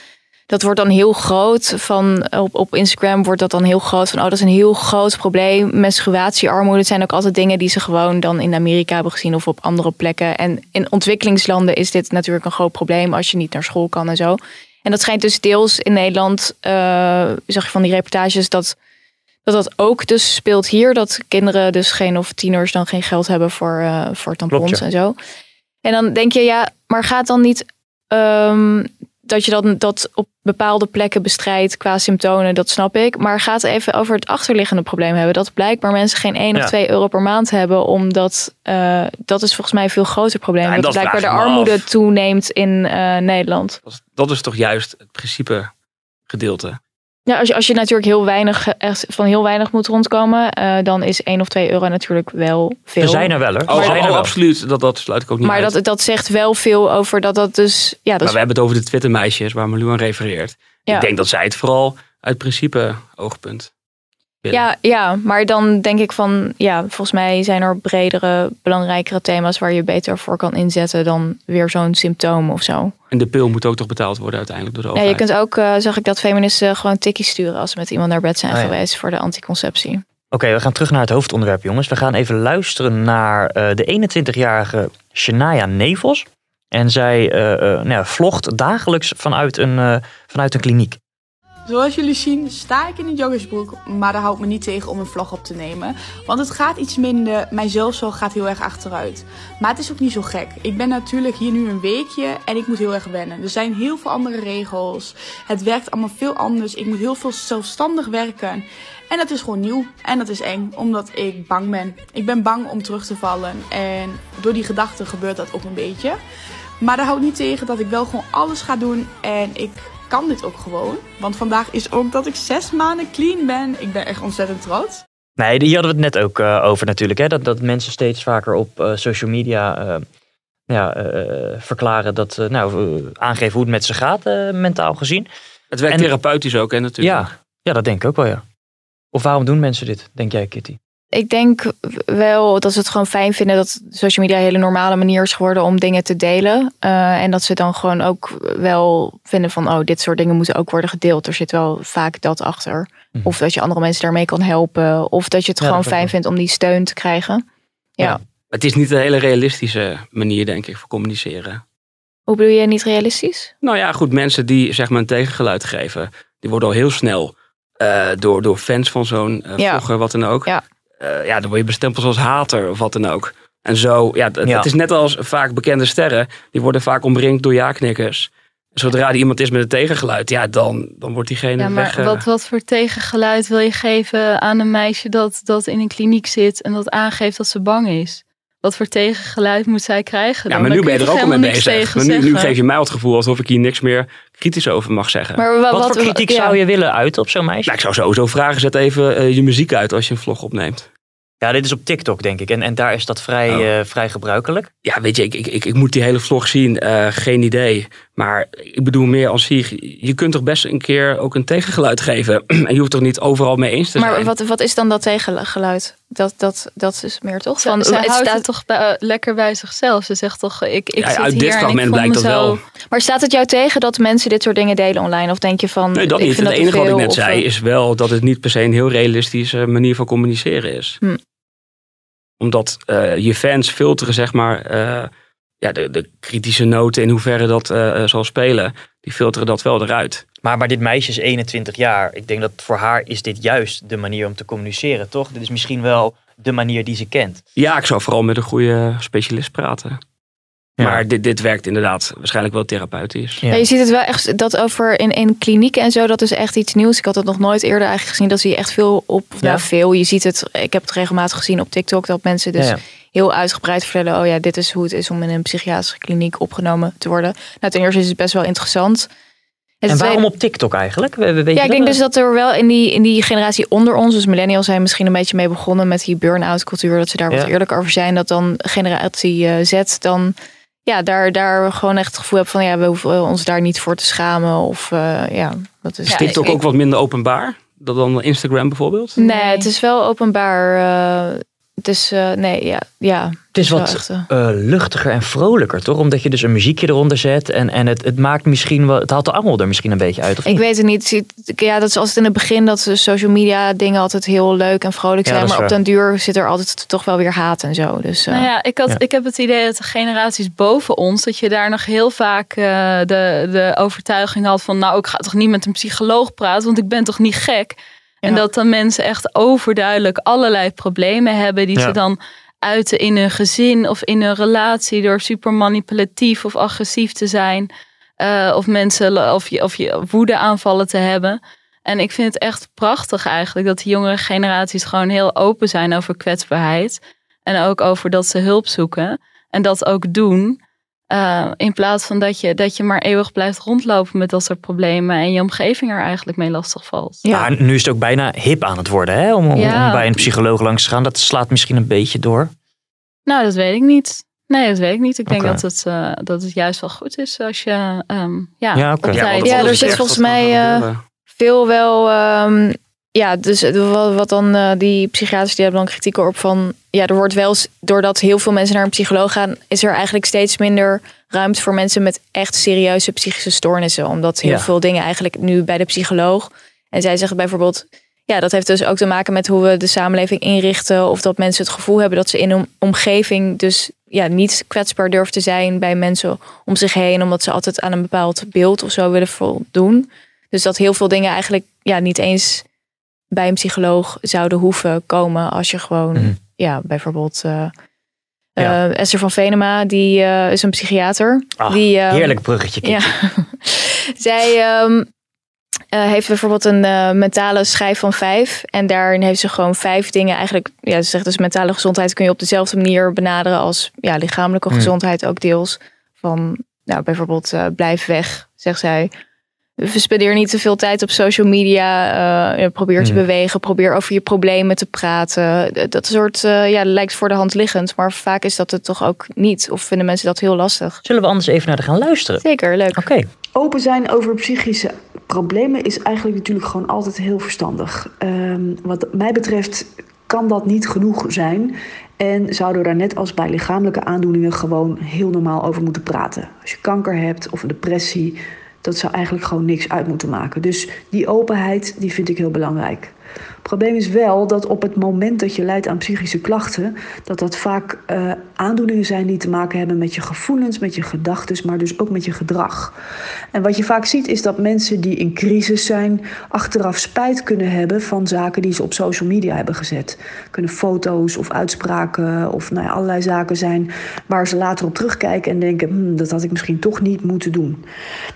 Dat wordt dan heel groot van op, op Instagram wordt dat dan heel groot van oh dat is een heel groot probleem. Menstruatiearmoede het zijn ook altijd dingen die ze gewoon dan in Amerika hebben gezien of op andere plekken. En in ontwikkelingslanden is dit natuurlijk een groot probleem als je niet naar school kan en zo. En dat schijnt dus deels in Nederland, eh, zag je van die reportages dat dat dat ook dus speelt hier. Dat kinderen dus geen of tieners dan geen geld hebben voor, eh, voor tampons Klopt, ja. en zo. En dan denk je, ja, maar gaat dan niet ehm, dat je dan dat op bepaalde plekken bestrijdt qua symptomen, dat snap ik. Maar gaat even over het achterliggende probleem hebben. Dat blijkbaar mensen geen 1 Ja. of 2 euro per maand hebben. Omdat eh, dat is volgens mij een veel groter probleem. Ja, en dat dat blijkbaar de armoede af. toeneemt in eh, Nederland. dat is toch juist het principe gedeelte. Ja, als je, als je natuurlijk heel weinig, eh, echt van heel weinig moet rondkomen, eh, dan is 1 of 2 euro natuurlijk wel veel. Er zijn er wel. Er Oh, zijn oh, er wel. absoluut. Dat, dat sluit ik ook niet Maar uit. dat, dat zegt wel veel over dat dat dus. Ja, dat maar is, we hebben het over de Twittermeisjes waar Marlou aan refereert. Ja. Ik denk dat zij het vooral uit principe oogpunt willen. ja, ja, maar dan denk ik van, ja, volgens mij zijn er bredere, belangrijkere thema's waar je beter voor kan inzetten dan weer zo'n symptoom of zo. En de pil moet ook toch betaald worden uiteindelijk door de Ja, je overheid. kunt ook, eh, zag ik dat feministen gewoon tikkies sturen als ze met iemand naar bed zijn Oh ja. geweest voor de anticonceptie. Oké, we gaan terug naar het hoofdonderwerp, jongens. We gaan even luisteren naar eh, de 21-jarige Shania Nevels. En zij eh, eh, nou ja, vlogt dagelijks vanuit een, eh, vanuit een kliniek. Zoals jullie zien sta ik in een joggersbroek, maar dat houdt me niet tegen om een vlog op te nemen. Want het gaat iets minder, mijn zelfzorg gaat heel erg achteruit. Maar het is ook niet zo gek. Ik ben natuurlijk hier nu een weekje en ik moet heel erg wennen. Er zijn heel veel andere regels. Het werkt allemaal veel anders. Ik moet heel veel zelfstandig werken. En dat is gewoon nieuw en dat is eng, omdat ik bang ben. Ik ben bang om terug te vallen en door die gedachten gebeurt dat ook een beetje. Maar dat houdt niet tegen dat ik wel gewoon alles ga doen en ik kan dit ook gewoon. Want vandaag is ook dat ik zes maanden clean ben. Ik ben echt ontzettend trots. Nee, hier hadden we het net ook uh, over natuurlijk. Hè? Dat, dat mensen steeds vaker op uh, social media uh, ja, verklaren dat, nou, aangeven hoe het met ze gaat, mentaal gezien. Het werkt en, therapeutisch ook, hè, natuurlijk. Ja, ja, dat denk ik ook wel, ja. Of waarom doen mensen dit, denk jij, Kitty? Ik denk wel dat ze het gewoon fijn vinden dat social media een hele normale manier is geworden om dingen te delen. Uh, en dat ze dan gewoon ook wel vinden van, oh, dit soort dingen moeten ook worden gedeeld. Er zit wel vaak dat achter. Mm. Of dat je andere mensen daarmee kan helpen. Of dat je het ja, gewoon fijn vindt om die steun te krijgen. Ja. ja. Het is niet een hele realistische manier, denk ik, voor communiceren. Hoe bedoel je niet realistisch? Nou ja, goed, mensen die zeg maar een tegengeluid geven, die worden al heel snel uh, door, door fans van zo'n uh, ja. vlogger, wat dan ook. Ja. Uh, ja, dan word je bestempeld als hater of wat dan ook. En zo, ja, het, ja. is net als vaak bekende sterren. Die worden vaak omringd door ja-knikkers. Zodra er iemand is met een tegengeluid, ja, dan, dan wordt diegene ja, maar weg. Wat, wat voor tegengeluid wil je geven aan een meisje dat, dat in een kliniek zit en dat aangeeft dat ze bang is? Wat voor tegengeluid moet zij krijgen? Ja, maar nu ben je er ook al mee bezig. Maar nu, nu, geef je mij het gevoel alsof ik hier niks meer kritisch over mag zeggen. Maar wat, wat voor kritiek ja. zou je willen uit op zo'n meisje? Nou, ik zou sowieso vragen, zet even uh, je muziek uit als je een vlog opneemt. Ja, dit is op TikTok, denk ik. En, en daar is dat vrij, oh. uh, vrij gebruikelijk. Ja, weet je, ik, ik, ik, ik moet die hele vlog zien. Uh, geen idee. Maar ik bedoel meer als zich. Je kunt toch best een keer ook een tegengeluid geven. en je hoeft toch niet overal mee eens te maar zijn. Maar wat, wat is dan dat tegengeluid? Dat, dat, dat is meer toch? Van, Zij het houdt staat toch bij, uh, lekker bij zichzelf. Ze zegt toch, ik, ik ja, zit uit hier dit fragment blijkt dat zo... wel. Maar staat het jou tegen dat mensen dit soort dingen delen online? Of denk je van... Nee, dat ik niet. Vind het dat enige wat ik net of, zei is wel dat het niet per se een heel realistische manier van communiceren is. Hm omdat uh, je fans filteren, zeg maar, uh, ja, de, de, kritische noten in hoeverre dat uh, zal spelen, die filteren dat wel eruit. Maar, maar dit meisje is 21 jaar. Ik denk dat voor haar is dit juist de manier om te communiceren, toch? Dit is misschien wel de manier die ze kent. Ja, ik zou vooral met een goede specialist praten. Ja. Maar dit, dit werkt inderdaad waarschijnlijk wel therapeutisch. Ja. Ja, je ziet het wel echt dat over in, in klinieken en zo, dat is echt iets nieuws. Ik had het nog nooit eerder eigenlijk gezien. Dat zie je echt veel op. Nou, veel. Je ziet het, ik heb het regelmatig gezien op TikTok, dat mensen dus heel uitgebreid vertellen: oh ja, dit is hoe het is om in een psychiatrische kliniek opgenomen te worden. Nou, ten eerste is het best wel interessant. En, en waarom op TikTok eigenlijk? We, we ja, ik denk dus dat er wel in die, in die generatie onder ons, dus millennials zijn misschien een beetje mee begonnen met die burn-out cultuur, dat ze daar wat eerlijk over zijn. Dat dan generatie uh, Z dan ja, daar, daar gewoon echt het gevoel heb van ja, we hoeven ons daar niet voor te schamen. Of uh, ja, dat is. Is TikTok ook wat minder openbaar dan Instagram bijvoorbeeld? Nee, het is wel openbaar. Uh, het is, uh, nee, ja, ja. Het is wat echt, uh, luchtiger en vrolijker, toch? Omdat je dus een muziekje eronder zet. En, en het, het maakt misschien wel. Het haalt de angel er misschien een beetje uit. Of ik niet? weet het niet. Ja, dat is altijd in het begin dat de social media dingen altijd heel leuk en vrolijk zijn. Ja, maar op den duur zit er altijd toch wel weer haat en zo. Dus, uh, nou ja, ik, had, ja. ik heb het idee dat de generaties boven ons, dat je daar nog heel vaak uh, de, de overtuiging had van, nou, ik ga toch niet met een psycholoog praten, want ik ben toch niet gek. Ja. En dat dan mensen echt overduidelijk allerlei problemen hebben die ze dan uiten in hun gezin of in hun relatie door super manipulatief of agressief te zijn. Uh, of mensen of je, of je woede aanvallen te hebben. En ik vind het echt prachtig eigenlijk dat de jongere generaties gewoon heel open zijn over kwetsbaarheid. En ook over dat ze hulp zoeken. En dat ook doen. Uh, in plaats van dat je, dat je maar eeuwig blijft rondlopen met dat soort problemen en je omgeving er eigenlijk mee lastig valt. Ja, ja nu is het ook bijna hip aan het worden hè? Om, om, ja. om, bij een psycholoog langs te gaan. Dat slaat misschien een beetje door. Nou, dat weet ik niet. Nee, dat weet ik niet. Ik denk okay. dat, het, uh, dat het juist wel goed is als je um, ja, ja, okay. ja, ja, er zit volgens mij uh, veel wel um, ja, dus wat, dan uh, die psychiaters die hebben dan kritiek op van ja, er wordt wel doordat heel veel mensen naar een psycholoog gaan, is er eigenlijk steeds minder ruimte voor mensen met echt serieuze psychische stoornissen, omdat heel ja. veel dingen eigenlijk nu bij de psycholoog en zij zeggen bijvoorbeeld ja, dat heeft dus ook te maken met hoe we de samenleving inrichten of dat mensen het gevoel hebben dat ze in een omgeving dus ja, niet kwetsbaar durven te zijn bij mensen om zich heen, omdat ze altijd aan een bepaald beeld of zo willen voldoen. Dus dat heel veel dingen eigenlijk ja, niet eens bij een psycholoog zouden hoeven komen als je gewoon, Mhm. ja, bijvoorbeeld. eh, Ja. eh, Esther van Venema, die eh, is een psychiater. Ah, die, ehm, heerlijk bruggetje. Ja. Zij ehm, eh, heeft bijvoorbeeld een mentale schijf van vijf. En daarin heeft ze gewoon vijf dingen eigenlijk. Ja, ze zegt dus mentale gezondheid kun je op dezelfde manier benaderen als ja, lichamelijke Hmm. gezondheid ook deels. Van nou, bijvoorbeeld blijf weg, zegt zij. Verspendeer niet te veel tijd op social media. eh, probeer te Hmm. bewegen. Probeer over je problemen te praten. Dat soort eh, ja, lijkt voor de hand liggend. Maar vaak is dat het toch ook niet. Of vinden mensen dat heel lastig. Zullen we anders even naar de gaan luisteren? Zeker, leuk. Oké. Open zijn over psychische problemen is eigenlijk natuurlijk gewoon altijd heel verstandig. Ehm, wat mij betreft kan dat niet genoeg zijn. En zouden we daar net als bij lichamelijke aandoeningen gewoon heel normaal over moeten praten. Als je kanker hebt of een depressie, dat zou eigenlijk gewoon niks uit moeten maken. Dus die openheid, die vind ik heel belangrijk. Probleem is wel dat op het moment dat je lijdt aan psychische klachten, dat dat vaak eh, aandoeningen zijn die te maken hebben met je gevoelens, met je gedachten, maar dus ook met je gedrag. En wat je vaak ziet is dat mensen die in crisis zijn, achteraf spijt kunnen hebben van zaken die ze op social media hebben gezet. Kunnen foto's of uitspraken of nou allerlei zaken zijn waar ze later op terugkijken en denken, "Hmm, dat had ik misschien toch niet moeten doen.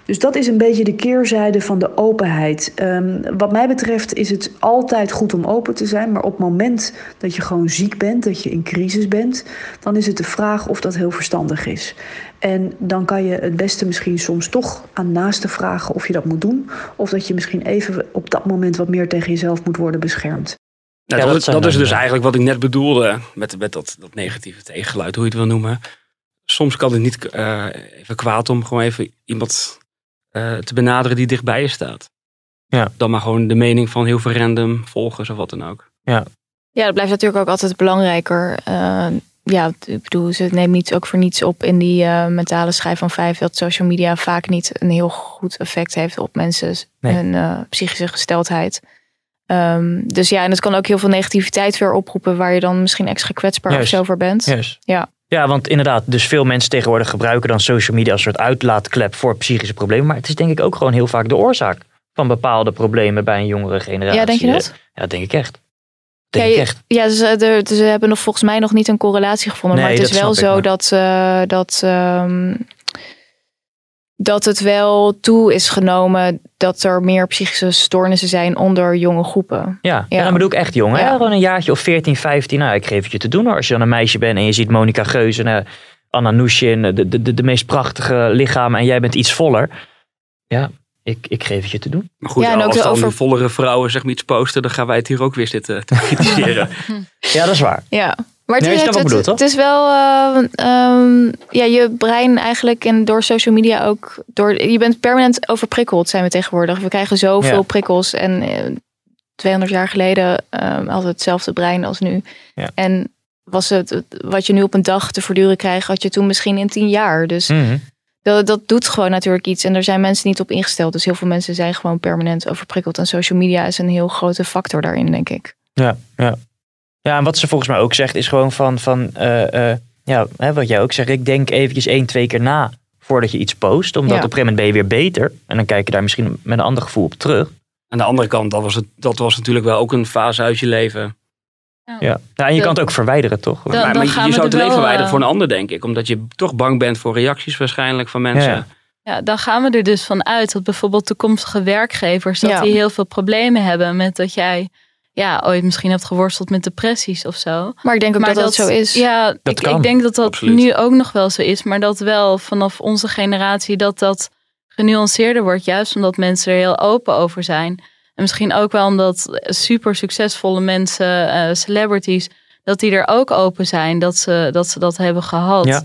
Dus dat is een beetje de keerzijde van de openheid. Ehm, wat mij betreft is het altijd goed om open te zijn, maar op het moment dat je gewoon ziek bent, dat je in crisis bent, dan is het de vraag of dat heel verstandig is. En dan kan je het beste misschien soms toch aan naasten vragen of je dat moet doen, of dat je misschien even op dat moment wat meer tegen jezelf moet worden beschermd. Nou, Ja, dat, dat is dus eh, eigenlijk wat ik net bedoelde met, met dat, dat negatieve tegengeluid, hoe je het wil noemen. Soms kan het niet eh, even kwaad om gewoon even iemand eh, te benaderen die dichtbij je staat. Ja. Dan maar gewoon de mening van heel veel random volgers of wat dan ook. Ja. Ja, dat blijft natuurlijk ook altijd belangrijker. Eh, ja, ik bedoel, ze neemt niet ook voor niets op in die eh, mentale schijf van vijf dat social media vaak niet een heel goed effect heeft op mensen Nee. hun eh, psychische gesteldheid. Ehm, dus ja, en het kan ook heel veel negativiteit weer oproepen waar je dan misschien extra kwetsbaar Juist. of zo voor bent. Juist. Ja. Ja, want inderdaad, dus veel mensen tegenwoordig gebruiken dan social media als een soort uitlaatklep voor psychische problemen. Maar het is denk ik ook gewoon heel vaak de oorzaak van bepaalde problemen bij een jongere generatie. Ja, denk je dat? Ja, dat denk ik echt. Denk Ja, ik echt. Ja, ze, er- ze hebben nog volgens mij nog niet een correlatie gevonden. Nee, maar het is wel ik, zo dat, eh, dat, ehm, dat het wel toe is genomen dat er meer psychische stoornissen zijn onder jonge groepen. Ja, Ja. en dan bedoel ik echt jong. Ja. Gewoon een jaartje of 14, 15. Nou, ik geef het je te doen hoor. Als je dan een meisje bent en je ziet Monica Geuze en eh, Anna Nushin, de, de, de, de meest prachtige lichamen en jij bent iets voller. Ja, ik, ik geef het je te doen. Maar goed, Ja, en ook als de dan over- vollere vrouwen zeg maar iets posten, dan gaan wij het hier ook weer zitten te kritiseren. Ja, dat is waar. Ja, maar het, Nee, ik het, bedoel, het is wel, eh, ehm, ja, je brein eigenlijk en door social media ook, door, je bent permanent overprikkeld zijn we tegenwoordig. We krijgen zoveel Ja. prikkels en eh, 200 jaar geleden eh, hadden we hetzelfde brein als nu. Ja. En was het het- wat je nu op een dag te verduren krijgt, had je toen misschien in 10 jaar. Dus Mhm. Dat, dat doet gewoon natuurlijk iets en daar zijn mensen niet op ingesteld. Dus heel veel mensen zijn gewoon permanent overprikkeld en social media is een heel grote factor daarin, denk ik. Ja, ja. Ja, en wat ze volgens mij ook zegt is gewoon van, van eh, eh, ja, hè, wat jij ook zegt, ik denk eventjes één, twee keer na voordat je iets post. Omdat Ja. op een gegeven moment ben je weer beter. En dan kijk je daar misschien met een ander gevoel op terug. Aan de andere kant, dat was, het, dat was natuurlijk wel ook een fase uit je leven. Ja. ja en je kan het ook verwijderen, toch? Dan- maar dan maar gaan je zou het leven wel, verwijderen eh, voor een ander, denk ik. Omdat je toch bang bent voor reacties waarschijnlijk van mensen. Ja. Ja, dan gaan we er dus van uit dat bijvoorbeeld toekomstige werkgevers dat Ja. die heel veel problemen hebben met dat jij ja, ooit misschien hebt geworsteld met depressies of zo. Maar ik denk ook dat dat zo is. Ja, Dat ik, kan. ik denk dat dat Absoluut. nu ook nog wel zo is, maar dat wel vanaf onze generatie dat dat genuanceerder wordt, juist omdat mensen er heel open over zijn. En misschien ook wel omdat super succesvolle mensen, eh, celebrities, dat die er ook open zijn dat ze dat, ze dat hebben gehad. Ja.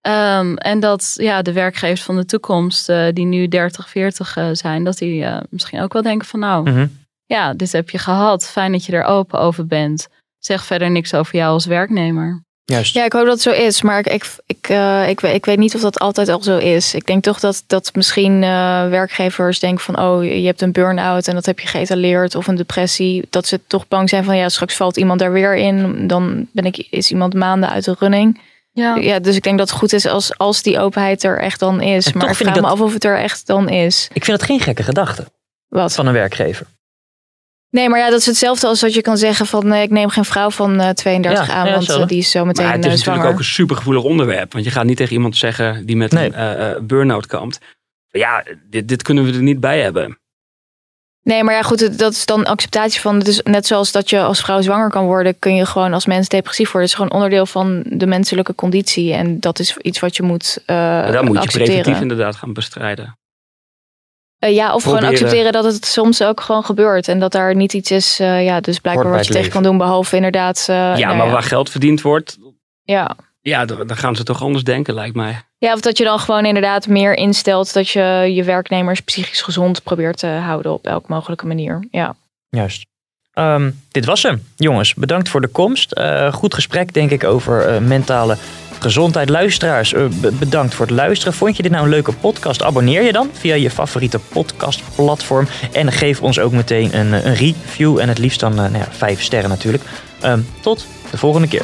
Ehm, en dat ja, de werkgevers van de toekomst, eh, die nu 30, 40 eh, zijn, dat die misschien ook wel denken van nou, Mhm. ja, dit heb je gehad. Fijn dat je er open over bent. Zeg verder niks over jou als werknemer. Juist. Ja, ik hoop dat het zo is. Maar ik, ik, ik, eh, ik, weet- ik weet niet of dat altijd al zo is. Ik denk toch dat, dat misschien eh, werkgevers denken van... oh, je hebt een burn-out en dat heb je geëtaleerd. Of een depressie. Dat ze toch bang zijn van... ja, straks valt iemand daar weer in. Dan ben ik, is iemand maanden uit de running. Ja. Ja, dus ik denk dat het goed is als, als die openheid er echt dan is. En maar ik vraag ik me dat- af of het er echt dan is. Ik vind het geen gekke gedachte. Wat? Van een werkgever. Nee, maar ja, dat is hetzelfde als dat je kan zeggen van eh, ik neem geen vrouw van eh, 32 Ja, aan, ja, want zo. eh, die is zo meteen Maar het eh, is zwanger. natuurlijk ook een supergevoelig onderwerp. Want je gaat niet tegen iemand zeggen die met een eh, eh, burn-out kampt. Ja, dit, dit kunnen we er niet bij hebben. Nee, maar ja, goed, dat is dan acceptatie van. Is net zoals dat je als vrouw zwanger kan worden, kun je gewoon als mens depressief worden. Het is gewoon onderdeel van de menselijke conditie. En dat is iets wat je moet uh, Maar dan moet je accepteren. preventief inderdaad gaan bestrijden. Eh, ja, of gewoon accepteren dat het soms ook gewoon gebeurt. En dat daar niet iets is, eh, ja, dus blijkbaar wat je tegen kan doen. Behalve inderdaad. eh, ja, nou maar waar geld verdiend wordt, Ja. ja, dan dan gaan ze toch anders denken, lijkt mij. ja, of dat je dan gewoon inderdaad meer instelt dat je je werknemers psychisch gezond probeert te houden op elke mogelijke manier. Ja. Juist. Ehm, dit was hem. Jongens, bedankt voor de komst. Eh, goed gesprek, denk ik, over eh, mentale gezondheid. Luisteraars, eh, be- bedankt voor het luisteren. Vond je dit nou een leuke podcast? Abonneer je dan via je favoriete podcastplatform. En geef ons ook meteen een, eh, een review. En het liefst dan eh, nou ja, vijf sterren natuurlijk. Ehm, tot de volgende keer.